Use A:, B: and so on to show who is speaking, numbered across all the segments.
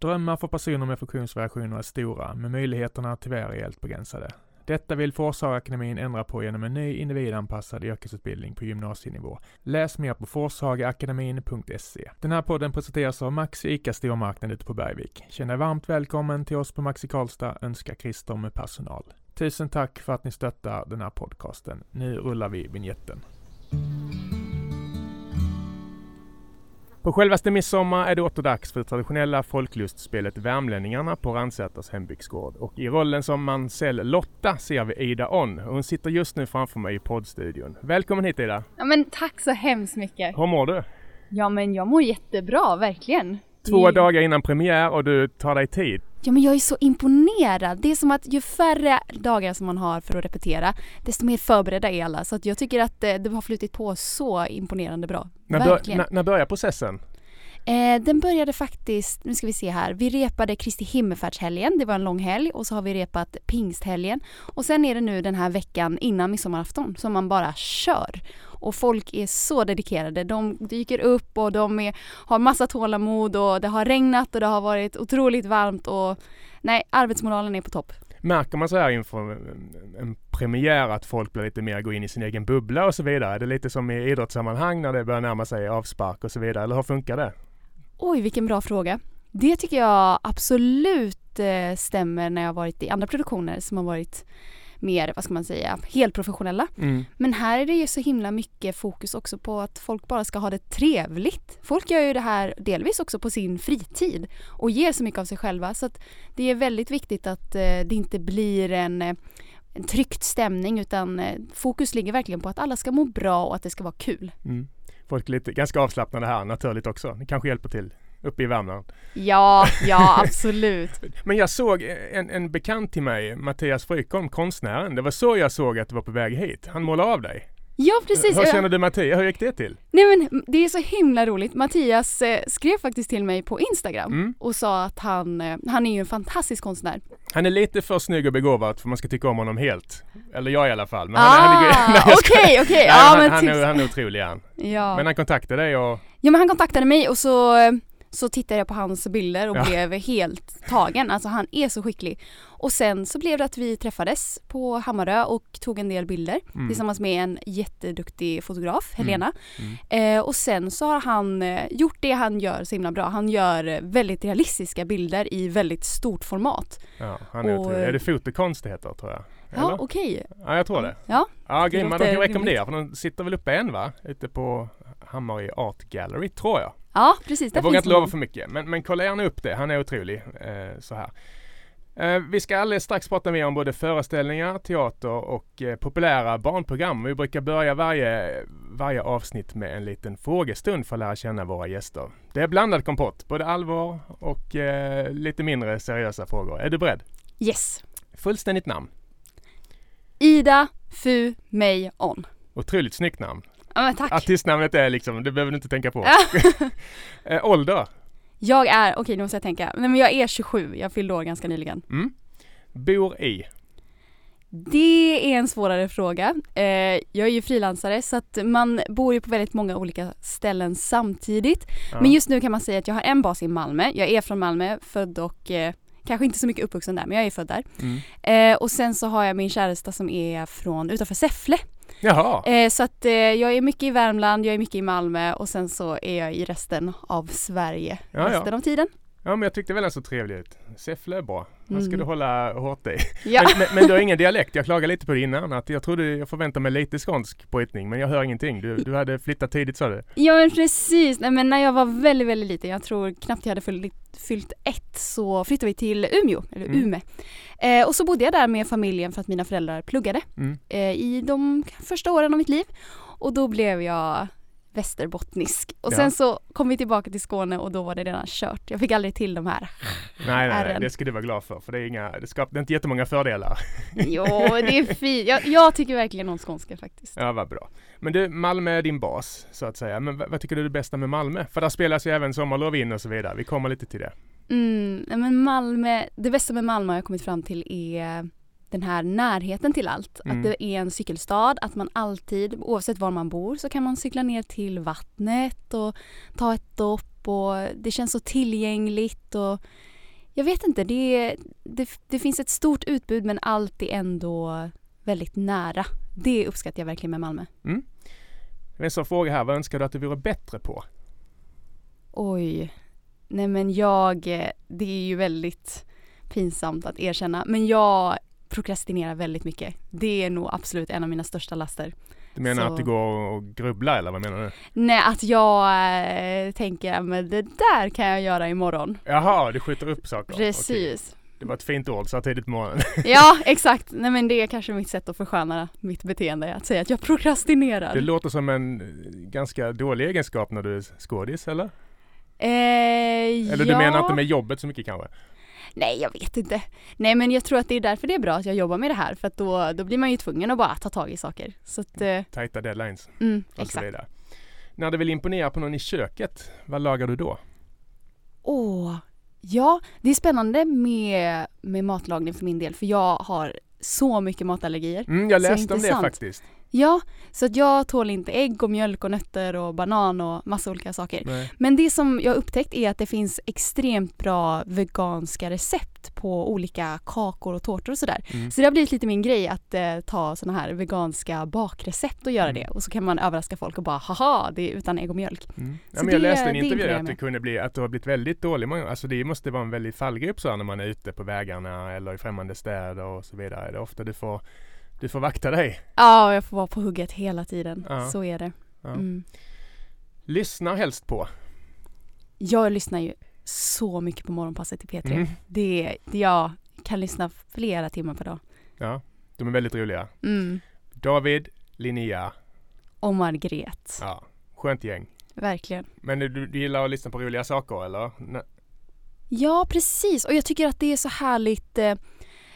A: Drömmar för personer med funktionsvariationer är stora, men möjligheterna tyvärr är rejält begränsade. Detta vill Forshagaakademin ändra på genom en ny individanpassad yrkesutbildning på gymnasienivå. Läs mer på forshagaakademin.se. Den här podden presenteras av Maxi ICA stormarknad ute på Bergvik. Känn dig varmt välkommen till oss på Maxi Karlstad, önskar Christer med personal. Tusen tack för att ni stöttar den här podcasten. Nu rullar vi vignetten. På självaste midsommar är det åter dags för det traditionella folklustspelet Värmlänningarna på Ransäters hembygdsgård. Och i rollen som Mansell Lotta ser vi Ida On. Hon sitter just nu framför mig i poddstudion. Välkommen hit Ida!
B: Ja men tack så hemskt mycket!
A: Hur mår du?
B: Ja men jag mår jättebra, verkligen!
A: Två
B: I...
A: dagar innan premiär och du tar dig tid.
B: Ja men jag är så imponerad. Det är som att ju färre dagar som man har för att repetera desto mer förberedda är alla. Så att jag tycker att det, det har flutit på så imponerande bra.
A: När, bör, när, när börjar processen?
B: Eh, den började faktiskt, nu ska vi se här, vi repade Kristi himmelfärdshelgen, det var en lång helg och så har vi repat pingsthelgen och sen är det nu den här veckan innan midsommarafton som man bara kör. Och folk är så dedikerade, de dyker upp och de är, har massa tålamod och det har regnat och det har varit otroligt varmt och nej, arbetsmoralen är på topp.
A: Märker man så här inför en premiär att folk blir lite mer går in i sin egen bubbla och så vidare? Är det lite som i idrottssammanhang när det börjar närma sig avspark och så vidare, eller hur funkar det?
B: Oj, vilken bra fråga. Det tycker jag absolut eh, stämmer när jag varit i andra produktioner som har varit mer, vad ska man säga, helt professionella.
A: Mm.
B: Men här är det ju så himla mycket fokus också på att folk bara ska ha det trevligt. Folk gör ju det här delvis också på sin fritid och ger så mycket av sig själva så att det är väldigt viktigt att eh, det inte blir en eh, en tryckt stämning utan fokus ligger verkligen på att alla ska må bra och att det ska vara kul.
A: Mm. Folk är lite, ganska avslappnade här naturligt också. Det kanske hjälper till uppe i Värmland.
B: Ja, ja absolut.
A: Men jag såg en, en bekant till mig, Mattias Frykholm, konstnären. Det var så jag såg att du var på väg hit. Han målade av dig.
B: Ja precis.
A: Hur känner du Mattias? Hur gick det till?
B: Nej men det är så himla roligt. Mattias eh, skrev faktiskt till mig på Instagram
A: Mm.
B: och sa att han, eh, han är ju en fantastisk konstnär.
A: Han är lite för snygg och begåvad för man ska tycka om honom helt. Eller jag i alla fall. Men
B: ah, okej okej.
A: Han,
B: typ.
A: är, han är otrolig han.
B: Ja.
A: Men han kontaktade dig och...
B: ja men han kontaktade mig och så, eh, så tittade jag på hans bilder och
A: Ja.
B: blev helt tagen. Alltså han är så skicklig. Och sen så blev det att vi träffades på Hammarö och tog en del bilder
A: Mm.
B: tillsammans med en jätteduktig fotograf, Helena.
A: Mm.
B: Eh, och sen så har han eh, gjort det han gör så himla bra. Han gör väldigt realistiska bilder i väldigt stort format.
A: Ja, han är
B: Och,
A: Är det fotokonst det heter tror jag?
B: Ja,
A: Eller?
B: okej.
A: Ja, jag tror det.
B: Ja,
A: Ja. De
B: låter
A: kan rekommendera för de sitter väl uppe än va? Ute på Hammarö Art Gallery tror jag.
B: ja precis.
A: Jag vågar inte lova för mycket men, men kolla gärna upp det. Han är otrolig. Eh, så här. Eh, vi ska alldeles strax prata mer om både föreställningar, teater och eh, populära barnprogram. Vi brukar börja varje, varje avsnitt med en liten frågestund för att lära känna våra gäster. Det är blandad kompott, både allvar och eh, lite mindre seriösa frågor. Är du beredd?
B: Yes.
A: Fullständigt namn.
B: Ida Fu Mei On.
A: Otroligt snyggt namn.
B: Ja men tack.
A: Artistnamnet är liksom, det behöver du inte tänka på. eh, ålder?
B: Jag är, okej nu måste jag tänka. Nej men jag är 27, jag fyllde år ganska nyligen.
A: Mm. Bor i?
B: Det är en svårare fråga. Eh, jag är ju frilansare så att man bor ju på väldigt många olika ställen samtidigt.
A: Ja.
B: Men just nu kan man säga att jag har en bas i Malmö. Jag är från Malmö, född och eh, kanske inte så mycket uppvuxen där men jag är född där.
A: Mm.
B: Eh, och sen så har jag min käresta som är från utanför Säffle.
A: Jaha.
B: Eh, så att eh, jag är mycket i Värmland, jag är mycket i Malmö och sen så är jag i resten av Sverige
A: Ja, ja.
B: resten av tiden.
A: Ja men jag tyckte väl den så trevlig ut. Säffle är bra. Han ska
B: Mm.
A: du hålla hårt i.
B: Ja.
A: Men, men, men du har ingen dialekt. Jag klagade lite på det innan. Att jag trodde jag förväntade mig lite skånsk brytning men jag hör ingenting. Du, du hade flyttat tidigt sa du.
B: Ja men precis, Nej, men när jag var väldigt väldigt liten, jag tror knappt jag hade fyllt, fyllt ett så flyttade vi till Umeå, eller
A: Mm.
B: Ume. Eh, och så bodde jag där med familjen för att mina föräldrar pluggade
A: Mm.
B: eh, i de första åren av mitt liv. Och då blev jag västerbottnisk. Och
A: Ja.
B: sen så kom vi tillbaka till Skåne och då var det redan kört. Jag fick aldrig till de här.
A: Nej, nej, nej, det ska du vara glad för. För det är, inga, det, skap, det är inte jättemånga fördelar.
B: Jo, det är fint. Jag, jag tycker verkligen om skånska faktiskt.
A: Ja, vad bra. Men du, Malmö är din bas så att säga. Men vad, vad tycker du är det bästa med Malmö? För där spelas ju även Sommarlov in och så vidare. Vi kommer lite till det.
B: Mm, men Malmö, det bästa med Malmö har jag kommit fram till är den här närheten till allt.
A: Mm.
B: Att det är en cykelstad, att man alltid, oavsett var man bor, så kan man cykla ner till vattnet och ta ett dopp och det känns så tillgängligt och Jag vet inte, det, det, det finns ett stort utbud men allt är ändå väldigt nära. Det uppskattar jag verkligen med Malmö.
A: Mm. En sån fråga här, vad önskar du att du vore bättre på?
B: Oj. Nej men jag, det är ju väldigt pinsamt att erkänna, men jag prokrastinerar väldigt mycket. Det är nog absolut en av mina största laster.
A: Du menar
B: Så-
A: att du går och grubblar eller vad menar du?
B: Nej, att jag äh, tänker, men det där kan jag göra imorgon.
A: Jaha, du skjuter upp saker? Okej.
B: Precis.
A: Det var ett fint ord, så tidigt på morgonen.
B: Ja, exakt. Nej men det är kanske mitt sätt att försköna mitt beteende, att säga att jag prokrastinerar.
A: Det låter som en eh, ganska dålig egenskap när du är skådis, eller?
B: Eh,
A: Eller
B: ja.
A: du menar inte med jobbet så mycket kanske?
B: Nej, jag vet inte. Nej, men jag tror att det är därför det är bra att jag jobbar med det här, för att då, då blir man ju tvungen att bara ta tag i saker. Så att, eh,
A: Tajta deadlines
B: mm, exakt.
A: När du vill imponera på någon i köket, vad lagar du då?
B: Åh, ja, det är spännande med, med matlagning för min del, för jag har så mycket matallergier.
A: Mm, jag läste om det faktiskt.
B: Ja, så att jag tål inte ägg och mjölk och nötter och banan och massa olika saker.
A: Nej.
B: Men det som jag upptäckt är att det finns extremt bra veganska recept på olika kakor och tårtor och sådär.
A: Mm.
B: Så det har blivit lite min grej att eh, ta sådana här veganska bakrecept och göra
A: Mm.
B: det. Och så kan man överraska folk och bara haha, det är utan ägg och mjölk.
A: Mm. Ja, men jag
B: det-
A: läste en
B: det
A: intervju att det kunde bli att du har blivit väldigt dålig. Alltså det måste vara en väldig fallgrop så när man är ute på vägarna eller i främmande städer och så vidare. Det är ofta du får, du får vakta dig.
B: Ja, jag får vara på hugget hela tiden.
A: Ja.
B: Så är det.
A: Ja.
B: Mm.
A: Lyssnar helst på.
B: Jag lyssnar ju så mycket på morgonpasset i P3.
A: Mm.
B: Det, jag kan lyssna flera timmar per dag.
A: Ja, de är väldigt roliga.
B: Mm.
A: David, Linnea,
B: Och Margret.
A: ja, skönt gäng.
B: Verkligen.
A: Men du, du gillar att lyssna på roliga saker eller? Nej.
B: Ja, precis. Och jag tycker att det är så härligt. eh,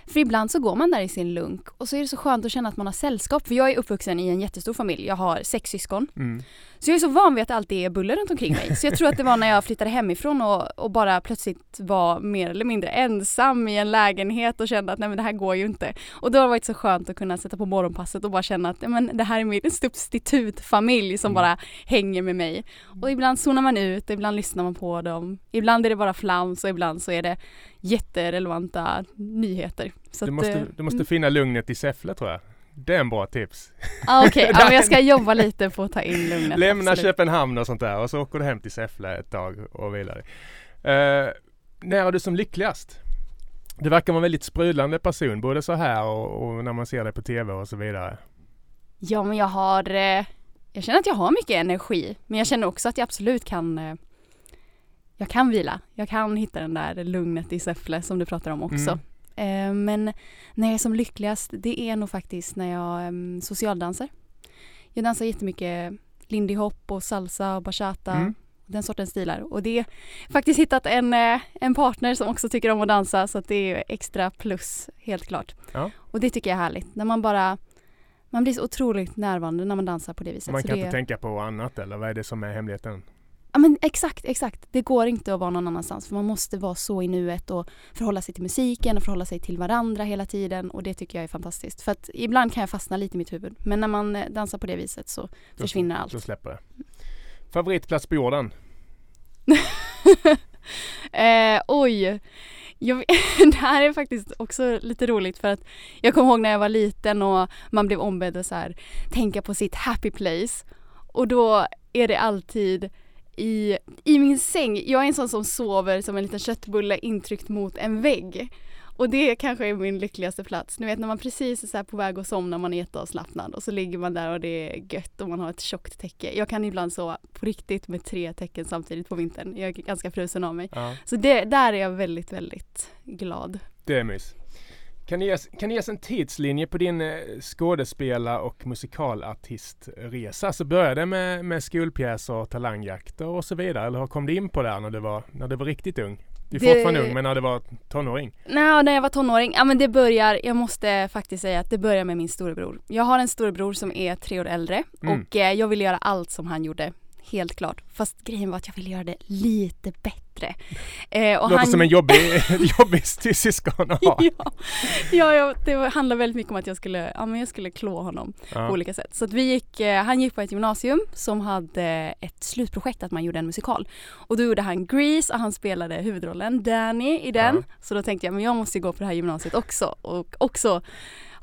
B: För ibland så går man där i sin lunk och så är det så skönt att känna att man har sällskap. För jag är uppvuxen i en jättestor familj. Jag har sex syskon.
A: Mm.
B: Så jag är så van vid att det alltid är buller runt omkring mig. Så jag tror att det var när jag flyttade hemifrån och, och bara plötsligt var mer eller mindre ensam i en lägenhet och kände att nej men det här går ju inte. Och då har det varit så skönt att kunna sätta på morgonpasset och bara känna att men det här är min substitutfamilj som
A: Mm.
B: bara hänger med mig. Och ibland zonar man ut, ibland lyssnar man på dem. Ibland är det bara flams och ibland så är det jätterelevanta nyheter. Så
A: Du
B: att,
A: måste,
B: eh,
A: du måste finna lugnet i Säffle tror jag. Det är en bra tips.
B: ah, Okej, ja, men jag ska jobba lite på att ta in lugnet.
A: Lämna
B: absolut.
A: Köpenhamn och sånt där och så åker du hem till Säffle ett tag och vidare. Uh, när är du som lyckligast? Du verkar vara en väldigt sprudlande person både så här och, och när man ser dig på TV och så vidare.
B: Ja men jag har, eh, jag känner att jag har mycket energi men jag känner också att jag absolut kan eh, jag kan vila. Jag kan hitta den där lugnet i Säffle som du pratar om också. Eh, men när jag är som lyckligast det är nog faktiskt när jag um, socialdansar. Jag dansar jättemycket lindy hop och salsa och bachata.
A: Mm.
B: Den sortens stilar. Och det är faktiskt hittat en, eh, en partner som också tycker om att dansa så att det är extra plus helt klart.
A: Ja.
B: Och det tycker jag är härligt. När man bara man blir så otroligt närvarande när man dansar på det viset.
A: Man kan
B: det,
A: inte tänka på annat eller vad är det som är hemligheten?
B: Ja men exakt, exakt. Det går inte att vara någon annanstans för man måste vara så i nuet och förhålla sig till musiken och förhålla sig till varandra hela tiden och det tycker jag är fantastiskt. För att ibland kan jag fastna lite i mitt huvud men när man eh, dansar på det viset så
A: Då-
B: försvinner allt.
A: Då släpper det. Favoritplats på jorden?
B: Eh, oj. Jag, det här är faktiskt också lite roligt för att jag kommer ihåg när jag var liten och man blev ombedd att så här, tänka på sitt happy place. Och då är det alltid i, i min säng. Jag är en sån som sover som en liten köttbulle intryckt mot en vägg. Och det kanske är min lyckligaste plats. Ni vet när man precis är så på väg att somna, man är jätteavslappnad och så ligger man där och det är gött och man har ett tjockt täcke. Jag kan ibland sova på riktigt med tre täcken samtidigt på vintern. Jag är ganska frusen av mig.
A: Ja,
B: Så det, där är jag väldigt, väldigt glad.
A: det är mys. Kan du, ges, kan du ges en tidslinje på din eh, skådespela och musikalartistresa? Så började det med, med skolpjäser, talangjakter och så vidare? Eller kom du in på det här när du var, när du var riktigt ung? Du är
B: Det-
A: fortfarande ung, men när du var tonåring?
B: Nej, när jag var tonåring, ja men det börjar, jag måste faktiskt säga att det börjar med min storebror. Jag har en storebror som är tre år äldre
A: Mm.
B: och eh, jag ville göra allt som han gjorde. Helt klart. Fast grejen var att jag ville göra det lite bättre.
A: Eh, och Låter han... som en jobbig, jobbig syskon att ha.
B: ja, ja, ja, det handlar väldigt mycket om att jag skulle, ja, men jag skulle klå honom ja. på olika sätt. Så att vi gick, eh, han gick på ett gymnasium som hade ett slutprojekt att man gjorde en musikal. Och då gjorde han Grease och han spelade huvudrollen Danny i den. Ja. Så då tänkte jag, men jag måste gå på det här gymnasiet också och också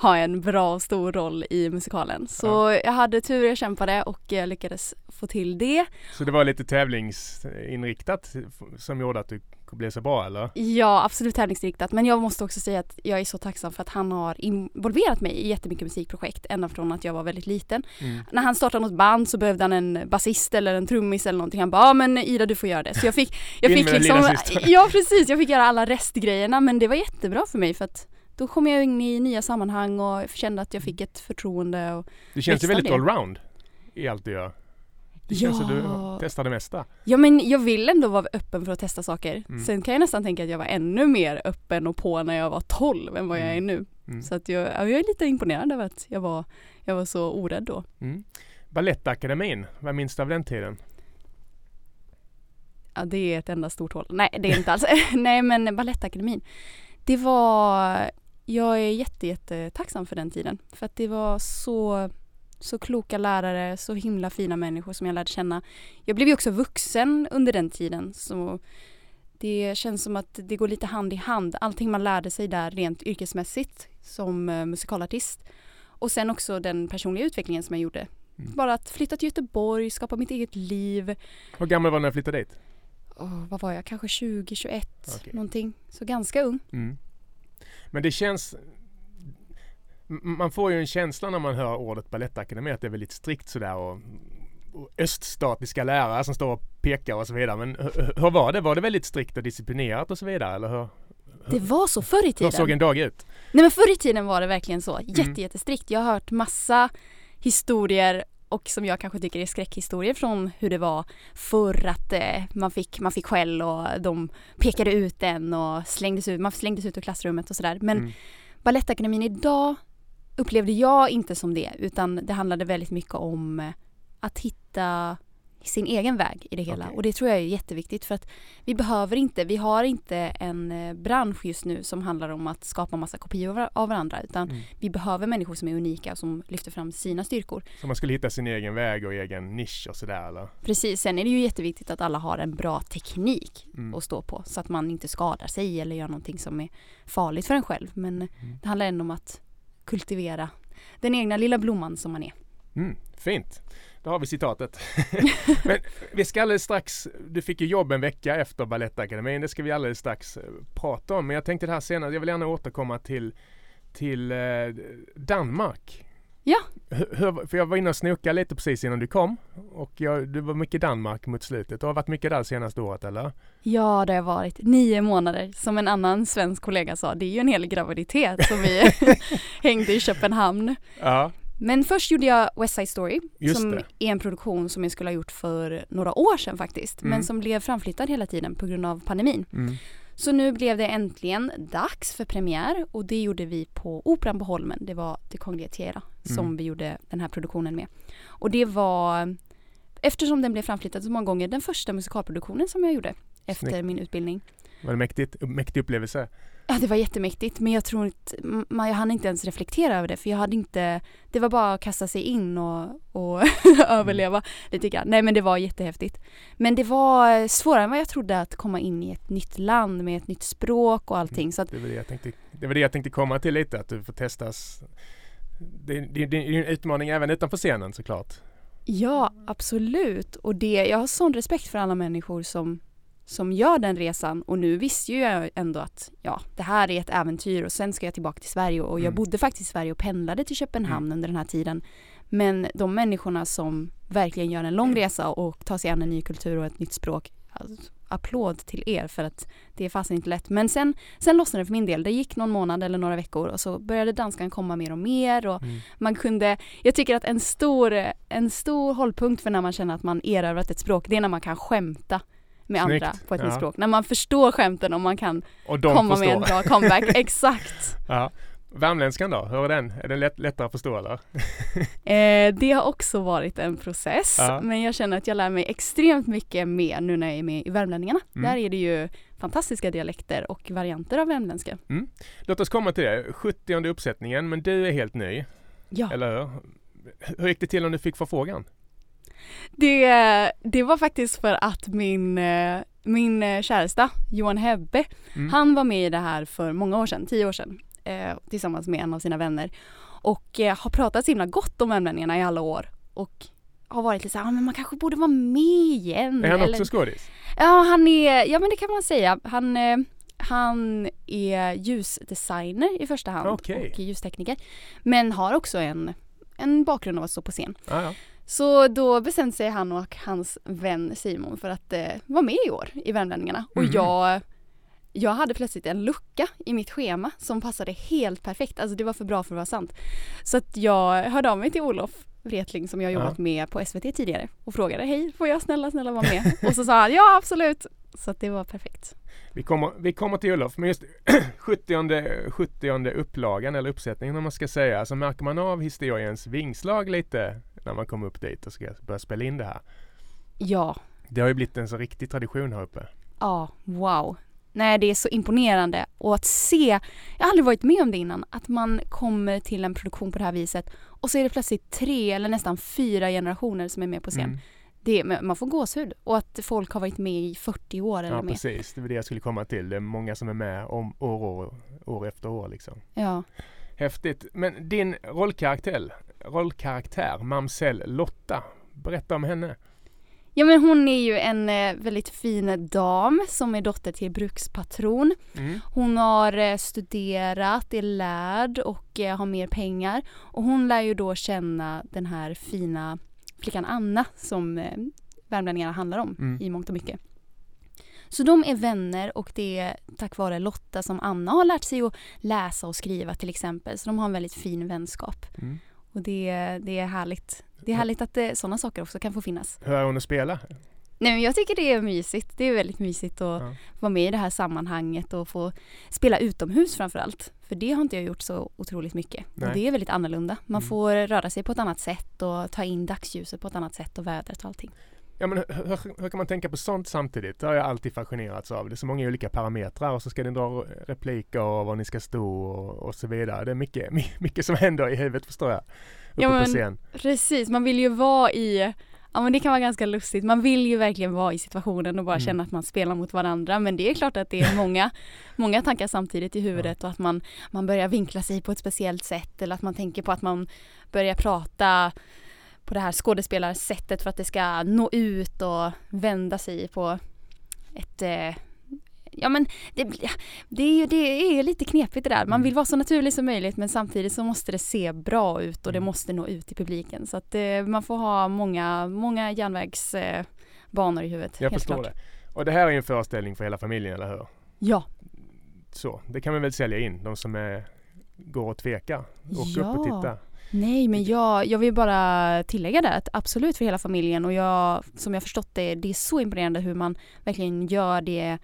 B: ha en bra och stor roll i musikalen. Så ja. jag hade tur, jag kämpade och jag lyckades få till det.
A: Så det var lite tävlingsinriktat som gjorde att du blev så bra eller?
B: Ja absolut tävlingsinriktat men jag måste också säga att jag är så tacksam för att han har involverat mig i jättemycket musikprojekt ända från att jag var väldigt liten. Mm. När han startade något band så behövde han en basist eller en trummis eller någonting. Han bara ja men Ida du får göra det. Så jag fick, jag fick liksom, ja precis, jag fick göra alla restgrejerna men det var jättebra för mig för att då kom jag in i nya sammanhang och kände att jag fick ett förtroende. Och
A: du känns ju väldigt allround i allt du gör. Det känns ja. som du testar det mesta.
B: Ja men jag vill ändå vara öppen för att testa saker. Mm. Sen kan jag nästan tänka att jag var ännu mer öppen och på när jag var 12 än vad jag är mm. nu. Mm. Så att jag, jag är lite imponerad över att jag var, jag var så orädd då. Mm.
A: Balettakademin, vad minns du av den tiden?
B: Ja det är ett enda stort hål. Nej det är inte alls. Nej men Balettakademin. Det var jag är jätte, jätte tacksam för den tiden. För att det var så, så kloka lärare, så himla fina människor som jag lärde känna. Jag blev ju också vuxen under den tiden. Så det känns som att det går lite hand i hand. Allting man lärde sig där rent yrkesmässigt som uh, musikalartist. Och sen också den personliga utvecklingen som jag gjorde. Mm. Bara att flytta till Göteborg, skapa mitt eget liv.
A: Hur gammal var du när du flyttade dit?
B: Oh, vad var jag? Kanske 20, 21 okay. någonting. Så ganska ung. Mm.
A: Men det känns man får ju en känsla när man hör ordet balettakademi att det är väldigt strikt sådär och, och öststatiska lärare som står och pekar och så vidare. Men hur var det? Var det väldigt strikt och disciplinerat och så vidare? Eller hur,
B: det var så förr i tiden.
A: Hur såg en dag ut?
B: Nej men förr i tiden var det verkligen så. Jätte, mm. jättestrikt. Jag har hört massa historier och som jag kanske tycker är skräckhistorier från hur det var förr att eh, man, fick, man fick skäll och de pekade ut en och slängdes ut, man slängdes ut ur klassrummet och sådär. Men mm. Balettakademin idag upplevde jag inte som det utan det handlade väldigt mycket om eh, att hitta sin egen väg i det hela. Okay. Och det tror jag är jätteviktigt för att vi behöver inte, vi har inte en eh, bransch just nu som handlar om att skapa massa kopior av varandra utan mm. vi behöver människor som är unika och som lyfter fram sina styrkor.
A: Så man skulle hitta sin egen väg och egen nisch och sådär eller?
B: Precis, sen är det ju jätteviktigt att alla har en bra teknik mm. att stå på så att man inte skadar sig eller gör någonting som är farligt för en själv. Men mm. det handlar ändå om att kultivera den egna lilla blomman som man är.
A: Mm, fint. Då har vi citatet. Men vi ska alldeles strax, du fick ju jobb en vecka efter Balettakademin, det ska vi alldeles strax eh, prata om. Men jag tänkte det här senare, jag vill gärna återkomma till, till eh, Danmark.
B: Ja.
A: Hur, för jag var inne och snokade lite precis innan du kom och jag, du var mycket Danmark mot slutet. Du har varit mycket där senaste året eller?
B: Ja det har varit. Nio månader. Som en annan svensk kollega sa, det är ju en hel graviditet som vi hängde i Köpenhamn. Ja. Men först gjorde jag West Side Story Just som det. är en produktion som jag skulle ha gjort för några år sedan faktiskt. Mm. Men som blev framflyttad hela tiden på grund av pandemin. Mm. Så nu blev det äntligen dags för premiär och det gjorde vi på Operan på Holmen. Det var The Conglietiera mm. som vi gjorde den här produktionen med. Och det var, eftersom den blev framflyttad så många gånger, den första musikalproduktionen som jag gjorde efter Snyggt. min utbildning.
A: Var det mäktigt? Mäktig upplevelse?
B: Ja det var jättemäktigt men jag tror inte, man, jag hann inte ens reflektera över det för jag hade inte, det var bara att kasta sig in och, och överleva mm. lite grann. Nej men det var jättehäftigt. Men det var svårare än vad jag trodde att komma in i ett nytt land med ett nytt språk och allting. Mm. Så att,
A: det, var det, jag tänkte, det var det jag tänkte komma till lite, att du får testas. Det, det, det är en utmaning även utanför scenen såklart.
B: Ja absolut och det, jag har sån respekt för alla människor som som gör den resan och nu visste ju jag ändå att ja, det här är ett äventyr och sen ska jag tillbaka till Sverige och jag mm. bodde faktiskt i Sverige och pendlade till Köpenhamn mm. under den här tiden. Men de människorna som verkligen gör en lång resa och tar sig an en ny kultur och ett nytt språk, alltså, applåd till er för att det är fasen inte lätt. Men sen, sen lossnade det för min del. Det gick någon månad eller några veckor och så började danskan komma mer och mer och mm. man kunde, jag tycker att en stor, en stor hållpunkt för när man känner att man erövrat ett språk, det är när man kan skämta med Snyggt. andra på ett ja. nytt språk. När man förstår skämten och man kan komma förstår. med en bra comeback. Exakt.
A: Ja. Värmländskan då, hur är den? Är den lätt, lättare att förstå eller?
B: Eh, det har också varit en process,
A: Ja.
B: men jag känner att jag lär mig extremt mycket mer nu när jag är med i Värmlänningarna.
A: Mm.
B: Där är det ju fantastiska dialekter och varianter av värmländska.
A: Låt oss komma till det. 70 uppsättningen, men du är helt ny,
B: Ja,
A: eller hur? Hur gick det till om du fick förfrågan?
B: Det, det var faktiskt för att min, eh, min eh, käresta Johan Hebbe,
A: Mm.
B: han var med i det här för många år sedan, tio år sedan, eh, tillsammans med en av sina vänner. Och eh, har pratat så himla gott om värmlänningarna i alla år. Och har varit lite såhär, ah, men man kanske borde vara med igen.
A: Är han
B: eller-
A: också skådis?
B: Ja, han är, ja men det kan man säga. Han, eh, han är ljusdesigner i första hand
A: Okej.
B: och ljustekniker. Men har också en, en bakgrund av att stå på scen.
A: Ja, ja.
B: Så då bestämde sig han och hans vän Simon för att eh, vara med i år i Värmlänningarna. Och
A: Mhm.
B: jag, jag hade plötsligt en lucka i mitt schema som passade helt perfekt. Alltså det var för bra för att vara sant. Så att jag hörde av mig till Olof Wretling som jag
A: Ja.
B: jobbat med på SVT tidigare och frågade hej, får jag snälla snälla vara med? och så sa han ja absolut. Så att det var perfekt.
A: Vi kommer, vi kommer till Olof, men just 70, 70 upplagan eller uppsättningen om man ska säga, så märker man av historiens vingslag lite när man kommer upp dit och ska börja spela in det här.
B: Ja,
A: Det har ju blivit en så riktig tradition här uppe.
B: ja, wow. Nej det är så imponerande och att se, jag har aldrig varit med om det innan, att man kommer till en produktion på det här viset och så är det plötsligt tre eller nästan fyra generationer som är med på scen.
A: Mm.
B: Det, man får gåshud och att folk har varit med i 40 år eller
A: Ja,
B: mer.
A: precis. Det var det jag skulle komma till. Det är många som är med om, år, år, år efter år liksom.
B: Ja.
A: Häftigt. Men din rollkaraktär, rollkaraktär Mamsell Lotta, berätta om henne.
B: ja men hon är ju en eh, väldigt fin dam som är dotter till brukspatron.
A: Mm.
B: Hon har eh, studerat, är lärd och eh, har mer pengar. Och hon lär ju då känna den här fina flickan Anna som eh, Värmlänningarna handlar om
A: Mm.
B: i mångt och mycket. Så de är vänner och det är tack vare Lotta som Anna har lärt sig att läsa och skriva till exempel. Så de har en väldigt fin vänskap.
A: Mm.
B: Och det, det är härligt. Det är härligt att eh, sådana saker också kan få finnas.
A: Hur är hon att spela?
B: Nej men jag tycker det är mysigt. Det är väldigt mysigt att
A: Ja.
B: vara med i det här sammanhanget och få spela utomhus framförallt. För det har inte jag gjort så otroligt mycket.
A: Nej.
B: Och det är väldigt annorlunda. Man
A: Mm.
B: får röra sig på ett annat sätt och ta in dagsljuset på ett annat sätt och vädret och allting.
A: Ja, men hur, hur, kan man tänka på sånt samtidigt? Det har jag alltid fascinerats av. Det är så många olika parametrar och så ska ni dra repliker och var ni ska stå och, och så vidare. Det är mycket, my- mycket som händer i huvudet förstår jag. Uppe
B: Ja, men-
A: på scen.
B: Precis, man vill ju vara i Ja men det kan vara ganska lustigt. Man vill ju verkligen vara i situationen och bara
A: Mm.
B: känna att man spelar mot varandra. Men det är klart att det är många, många tankar samtidigt i huvudet och att man, man börjar vinkla sig på ett speciellt sätt eller att man tänker på att man börjar prata på det här skådespelarsättet för att det ska nå ut och vända sig på ett eh, Ja men det, det, är ju, det är lite knepigt det där. Man
A: Mm.
B: vill vara så naturlig som möjligt men samtidigt så måste det se bra ut och det
A: Mm.
B: måste nå ut till publiken. Så att eh, man får ha många, många järnvägsbanor eh, i huvudet.
A: Jag
B: helt
A: förstår
B: klart.
A: det. Och det här är ju en föreställning för hela familjen, eller hur?
B: Ja,
A: Så, det kan man väl sälja in, de som är, går och tvekar. Åk upp och
B: Ja.
A: titta.
B: nej men jag, jag vill bara tillägga där att absolut för hela familjen och jag, som jag förstått det, det är så imponerande hur man verkligen gör det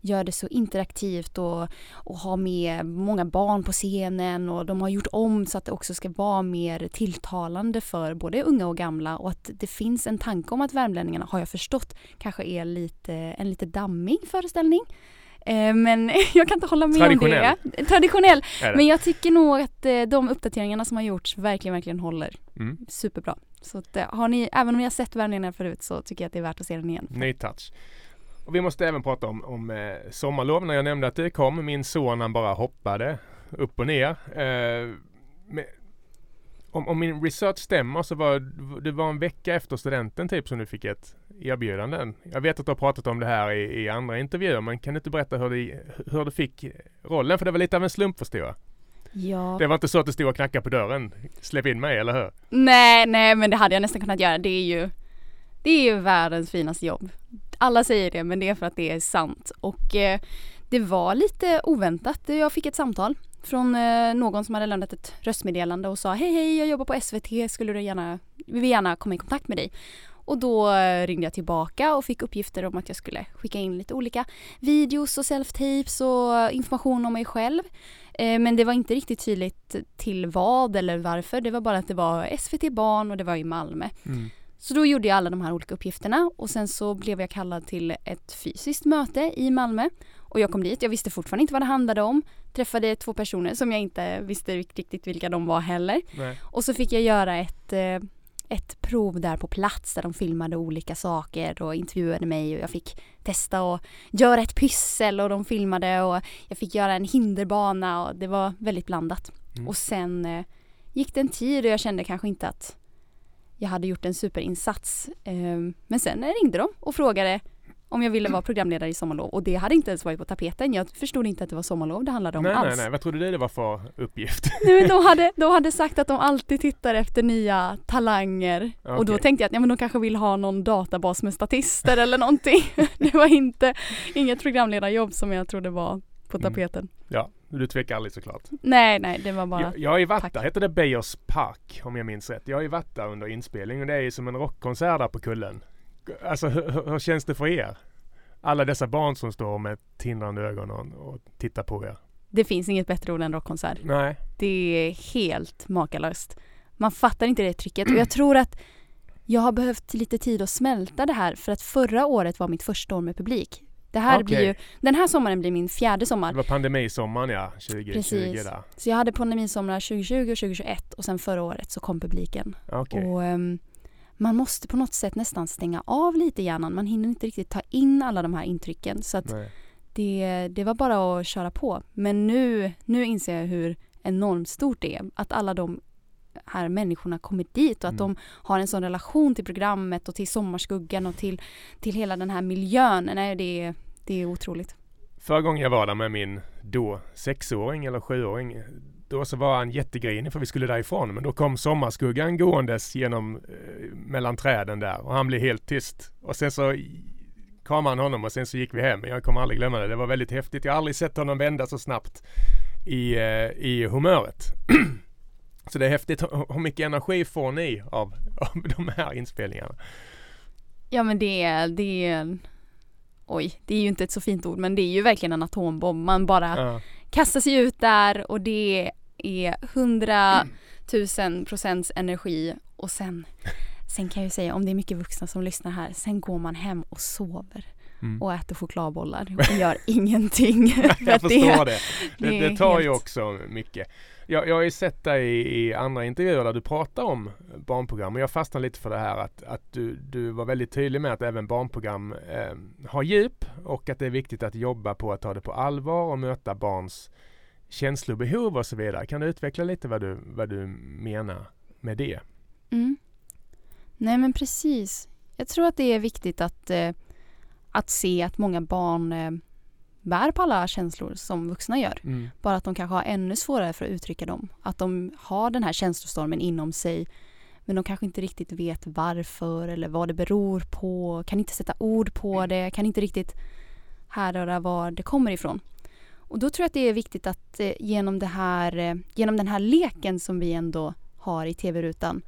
B: gör det så interaktivt och, och har med många barn på scenen och de har gjort om så att det också ska vara mer tilltalande för både unga och gamla och att det finns en tanke om att värmlänningarna, har jag förstått, kanske är lite, en lite dammig föreställning. Eh, Men jag kan inte hålla med om det. Traditionell. Men jag tycker nog att eh, de uppdateringarna som har gjorts verkligen, verkligen håller
A: Mm.
B: superbra. Så att, eh, har ni, även om ni har sett Värmlänningarna förut så tycker jag att det är värt att se den igen.
A: Ny touch. Och vi måste även prata om, om eh, sommarlov. När jag nämnde att det kom, min son han bara hoppade upp och ner. Eh, med, om, om min research stämmer så var det var en vecka efter studenten typ som du fick ett erbjudande. Jag vet att du har pratat om det här i, i andra intervjuer men kan du inte berätta hur du, hur du fick rollen? För det var lite av en slump förstår jag.
B: Ja.
A: Det var inte så att du stod och knackade på dörren. Släpp in mig, eller hur?
B: Nej, nej men det hade jag nästan kunnat göra. Det är ju, det är ju världens finaste jobb. Alla säger det men det är för att det är sant. Och eh, det var lite oväntat. Jag fick ett samtal från eh, någon som hade lämnat ett röstmeddelande och sa hej hej jag jobbar på SVT, skulle du gärna, vi vill gärna komma i kontakt med dig. Och då eh, ringde jag tillbaka och fick uppgifter om att jag skulle skicka in lite olika videos och self-tapes och information om mig själv. Eh, men det var inte riktigt tydligt till vad eller varför. Det var bara att det var SVT Barn och det var i Malmö.
A: Mm.
B: Så då gjorde jag alla de här olika uppgifterna och sen så blev jag kallad till ett fysiskt möte i Malmö. Och jag kom dit, jag visste fortfarande inte vad det handlade om. Träffade två personer som jag inte visste riktigt vilka de var heller.
A: Nej.
B: Och så fick jag göra ett, eh, ett prov där på plats där de filmade olika saker och intervjuade mig och jag fick testa att göra ett pyssel och de filmade och jag fick göra en hinderbana och det var väldigt blandat.
A: Mm.
B: Och sen eh, gick det en tid och jag kände kanske inte att jag hade gjort en superinsats. Eh, men sen ringde de och frågade om jag ville vara programledare i Sommarlov och det hade inte ens varit på tapeten. Jag förstod inte att det var sommarlov det handlade om
A: Nej,
B: alls.
A: nej, nej. Vad trodde du det var för uppgift?
B: Nej, men de, hade, de hade sagt att de alltid tittar efter nya talanger och då tänkte jag att ja, men de kanske vill ha någon databas med statister eller någonting. Det var inte inget programledarjobb som jag trodde var på
A: Mm.
B: tapeten.
A: Ja, du tvekar aldrig såklart.
B: Nej, nej, det var bara
A: Jag, jag har ju varit
B: tack.
A: heter det Beiers Park om jag minns rätt. Jag ju varit där under inspelning och det är ju som en rockkonsert där på kullen. Alltså hur, hur- hur känns det för er? Alla dessa barn som står med tindrande ögon och, och tittar på er.
B: Det finns inget bättre ord än rockkonsert.
A: Nej.
B: Det är helt makalöst. Man fattar inte det trycket och jag tror att jag har behövt lite tid att smälta det här för att förra året var mitt första år med publik. Det här blir
A: Okej.
B: ju, den här sommaren blir min fjärde sommar.
A: Det var pandemisommaren ja, 2020
B: Precis.
A: där.
B: Så jag hade pandemisomrar 2020 och 2021 och sen förra året så kom publiken.
A: Okej.
B: Och ehm, man måste på något sätt nästan stänga av lite hjärnan. Man hinner inte riktigt ta in alla de här intrycken. Så att det, det var bara att köra på. Men nu, nu inser jag hur enormt stort det är. Att alla de här människorna kommer dit och att
A: Mm.
B: de har en sån relation till programmet och till Sommarskuggan och till, till hela den här miljön. Nej, det är, det är otroligt.
A: Förra gången jag var där med min då sexåring eller sjuåring då så var han jättegrinig för vi skulle därifrån men då kom sommarskuggan gåendes genom eh, mellan träden där och han blev helt tyst. Och sen så kramade han honom och sen så gick vi hem. Jag kommer aldrig glömma det. Det var väldigt häftigt. Jag har aldrig sett honom vända så snabbt i, eh, i humöret. så det är häftigt. Hur mycket energi får ni av, av de här inspelningarna?
B: Ja men det är, det är Oj, det är ju inte ett så fint ord men det är ju verkligen en atombomb. Man bara
A: Ja.
B: kastar sig ut där och det är hundratusen procents energi och sen Sen kan jag ju säga om det är mycket vuxna som lyssnar här, sen går man hem och sover
A: Mm.
B: och äter chokladbollar och gör ingenting.
A: Jag förstår det. Det,
B: det
A: tar ju
B: helt-
A: också mycket. Jag, jag har ju sett dig i, i andra intervjuer där du pratar om barnprogram och jag fastnar lite för det här att, att du, du var väldigt tydlig med att även barnprogram eh, har djup och att det är viktigt att jobba på att ta det på allvar och möta barns känslobehov och så vidare. Kan du utveckla lite vad du, vad du menar med det?
B: Mm. Nej men precis. Jag tror att det är viktigt att, eh, att se att många barn eh, bär på alla känslor som vuxna gör.
A: Mm.
B: Bara att de kanske har ännu svårare för att uttrycka dem. Att de har den här känslostormen inom sig men de kanske inte riktigt vet varför eller vad det beror på, kan inte sätta ord på det, kan inte riktigt härröra var det kommer ifrån. Och då tror jag att det är viktigt att eh, genom, det här, eh, genom den här leken som vi ändå har i tv-rutan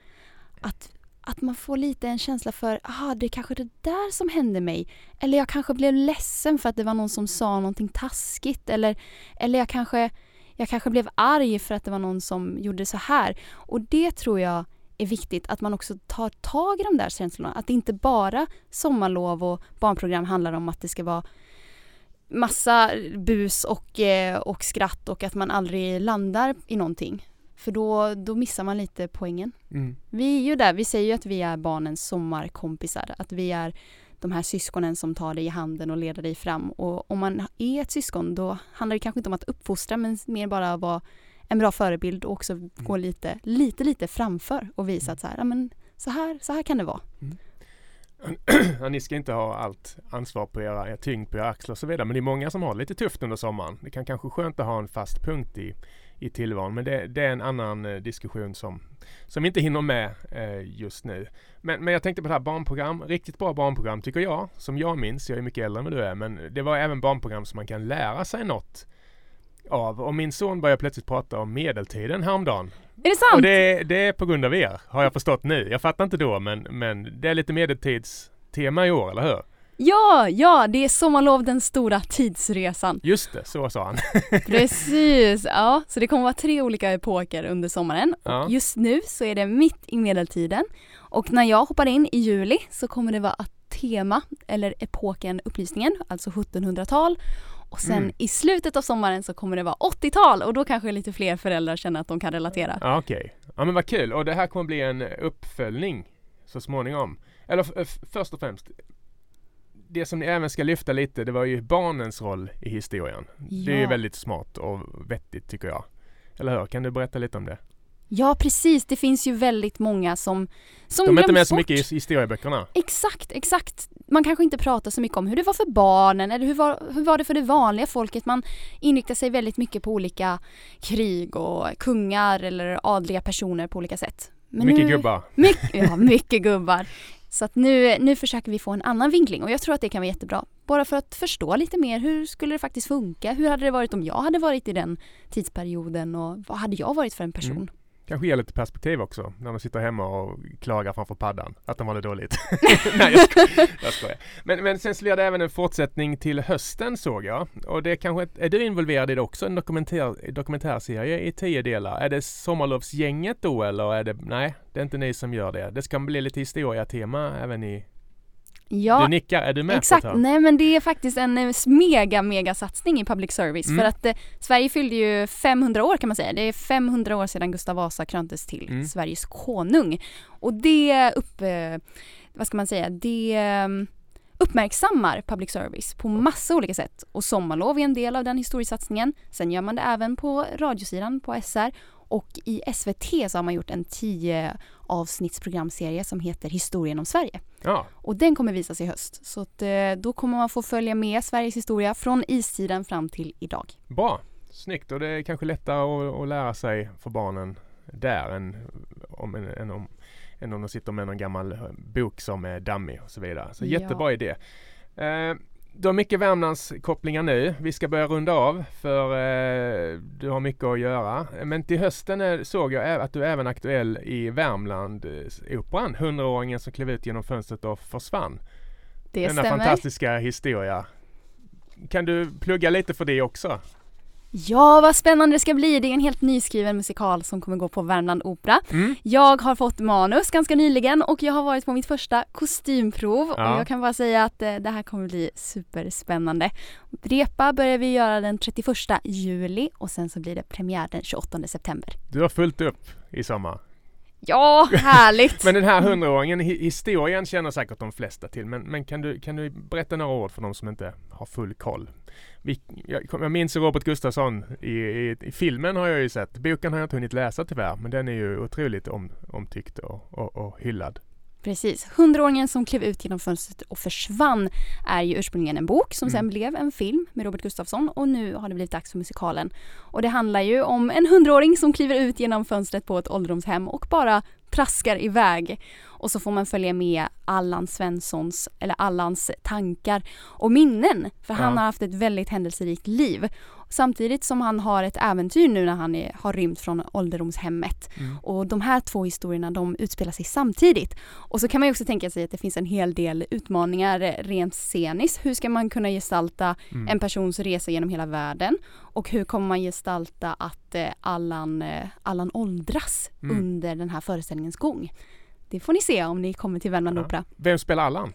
B: att, att man får lite en känsla för, ah det är kanske det där som hände mig. Eller jag kanske blev ledsen för att det var någon som sa någonting taskigt. Eller, eller jag, kanske, jag kanske blev arg för att det var någon som gjorde så här. Och det tror jag är viktigt att man också tar tag i de där känslorna. Att det inte bara sommarlov och barnprogram handlar om att det ska vara massa bus och, eh, och skratt och att man aldrig landar i någonting. För då, då missar man lite poängen.
A: Mm.
B: Vi är ju där, vi säger ju att vi är barnens sommarkompisar. Att vi är de här syskonen som tar dig i handen och leder dig fram. Och om man är ett syskon då handlar det kanske inte om att uppfostra men mer bara att vara en bra förebild och också gå lite, lite, lite framför och visa att så här, ja, men så här, så här kan det vara.
A: Ja, ni ska inte ha allt ansvar på era, er tyngd på era axlar och så vidare. Men det är många som har det lite tufft under sommaren. Det kan kanske skönt att ha en fast punkt i, i tillvaron. Men det, det är en annan eh, diskussion som, som vi inte hinner med eh, just nu. Men, men jag tänkte på det här barnprogram. Riktigt bra barnprogram tycker jag. Som jag minns. Jag är mycket äldre än vad du är. Men det var även barnprogram som man kan lära sig något av. Och min son började plötsligt prata om medeltiden häromdagen.
B: Är det sant?
A: Och det, det är på grund av er, har jag förstått nu. Jag fattar inte då, men, men det är lite medeltidstema i år, eller hur?
B: Ja, ja, det är sommarlov den stora tidsresan.
A: Just det, så sa han.
B: Precis, ja. Så det kommer vara tre olika epoker under sommaren.
A: Ja.
B: Och just nu så är det mitt i medeltiden. Och när jag hoppar in i juli så kommer det vara att tema, eller epoken upplysningen, alltså 1700-tal. Och sen
A: Mm.
B: i slutet av sommaren så kommer det vara 80-tal och då kanske lite fler föräldrar känner att de kan relatera.
A: Ja, okej. Ja, men vad kul. Och det här kommer bli en uppföljning så småningom. Eller först och främst, det som ni även ska lyfta lite, det var ju barnens roll i historien. Det är ju
B: Ja.
A: väldigt smart och vettigt tycker jag. Eller hur? Kan du berätta lite om det?
B: Ja precis, det finns ju väldigt många som, som
A: De är inte med så
B: bort.
A: mycket i historieböckerna.
B: Exakt, exakt. Man kanske inte pratar så mycket om hur det var för barnen eller hur var, hur var det för det vanliga folket. Man inriktar sig väldigt mycket på olika krig och kungar eller adliga personer på olika sätt. Men
A: mycket
B: nu,
A: gubbar.
B: Mycket, ja, mycket gubbar. Så att nu, nu försöker vi få en annan vinkling och jag tror att det kan vara jättebra. Bara för att förstå lite mer, hur skulle det faktiskt funka? Hur hade det varit om jag hade varit i den tidsperioden och vad hade jag varit för en person?
A: Mm. Kanske ger lite perspektiv också när de sitter hemma och klagar framför paddan att de har det dåligt. Nej jag skojar. jag skojar. Men, men sen så blir det även en fortsättning till hösten såg jag. Och det kanske, är du involverad i det också? En dokumentär, dokumentärserie i tio delar. Är det Sommarlovsgänget då eller är det, nej det är inte ni som gör det. Det ska bli lite historia-tema även i,
B: Ja,
A: du nickar, är du med
B: Exakt,
A: på det
B: nej men det är faktiskt en eh, mega mega satsning i public service
A: Mm.
B: för att eh, Sverige fyllde ju 500 år kan man säga. Det är 500 år sedan Gustav Vasa kröntes till
A: Mm.
B: Sveriges konung. Och det upp, eh, vad ska man säga, det eh, uppmärksammar public service på massa olika sätt. Och Sommarlov är en del av den historiesatsningen. Sen gör man det även på radiosidan på SR och i SVT så har man gjort en 10 avsnittsprogramserie som heter Historien om Sverige.
A: Ja,
B: Och den kommer visas i höst. Så att, eh, då kommer man få följa med Sveriges historia från istiden fram till idag.
A: bra. Snyggt och det är kanske lättare att, att lära sig för barnen där än om, än om, än om de sitter med någon gammal bok som är dammig och så vidare. Så
B: Ja.
A: jättebra idé. Eh, du har mycket Värmlandskopplingar nu. Vi ska börja runda av för eh, du har mycket att göra. Men till hösten är, såg jag att du är även aktuell i Värmland eh, operan. Hundraåringen som klev ut genom fönstret och försvann.
B: Det
A: Denna
B: stämmer.
A: fantastiska historia. Kan du plugga lite för det också?
B: Ja, vad spännande det ska bli. Det är en helt nyskriven musikal som kommer gå på Värmland Opera.
A: Mm?
B: Jag har fått manus ganska nyligen och jag har varit på mitt första kostymprov
A: Ja.
B: och jag kan bara säga att eh, det här kommer bli superspännande. Repa börjar vi göra den 31 juli och sen så blir det premiär den 28 september.
A: Du har fullt upp i sommar.
B: Ja, härligt!
A: Men den här hundraåringen, historien känner säkert de flesta till. Men, men kan, du, kan du berätta några ord för de som inte har full koll? Vi, jag, jag minns Robert Gustafsson i, i, i filmen har jag ju sett. Boken har jag inte hunnit läsa tyvärr. Men den är ju otroligt om, omtyckt och, och, och hyllad.
B: Precis. Hundraåringen som klev ut genom fönstret och försvann är ju ursprungligen en bok som
A: Mm.
B: sen blev en film med Robert Gustafsson och nu har det blivit dags för musikalen. Och det handlar ju om en hundraåring som kliver ut genom fönstret på ett ålderdomshem och bara traskar iväg. Och så får man följa med Allan Svenssons, eller Allans tankar och minnen. För han
A: Ja.
B: har haft ett väldigt händelserikt liv. Samtidigt som han har ett äventyr nu när han är, har rymt från ålderdomshemmet.
A: Mm.
B: Och de här två historierna de utspelar sig samtidigt. Och så kan man ju också tänka sig att det finns en hel del utmaningar rent sceniskt. Hur ska man kunna gestalta
A: Mm.
B: en persons resa genom hela världen? Och hur kommer man gestalta att eh, Allan, eh, Allan åldras
A: Mm.
B: under den här föreställningens gång? Det får ni se om ni kommer till Värmland
A: Ja.
B: Opera.
A: Vem spelar Allan?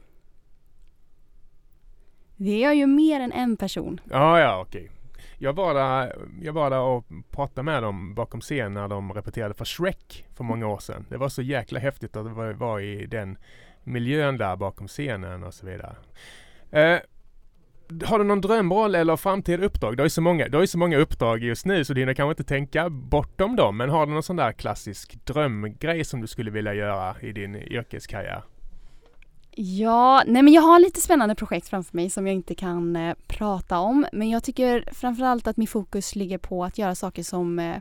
B: Det är ju mer än en person.
A: Ja, ja, okej. Jag var, där, jag var där och pratade med dem bakom scen när de repeterade för Shrek för många år sedan. Det var så jäkla häftigt att vara var i den miljön där bakom scenen och så vidare. Eh, har du någon drömroll eller framtida uppdrag? Du har ju så många, du har så många uppdrag just nu så du hinner kanske inte tänka bortom dem. Men har du någon sån där klassisk drömgrej som du skulle vilja göra i din yrkeskarriär?
B: Ja, nej men jag har lite spännande projekt framför mig som jag inte kan eh, prata om. Men jag tycker framförallt att min fokus ligger på att göra saker som, eh,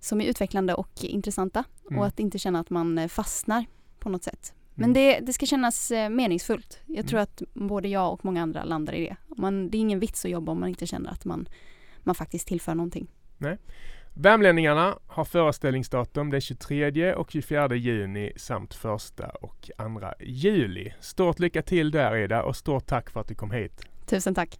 B: som är utvecklande och intressanta.
A: Mm.
B: Och att inte känna att man eh, fastnar på något sätt. Men
A: mm.
B: det, det ska kännas eh, meningsfullt. Jag tror mm. att både jag och många andra landar i det. Man, det är ingen vits att jobba om man inte känner att man, man faktiskt tillför någonting. Nej.
A: Värmlänningarna har föreställningsdatum den 23 och 24 juni samt 1 och 2 juli. Stort lycka till där Ida och stort tack för att du kom hit.
B: Tusen tack.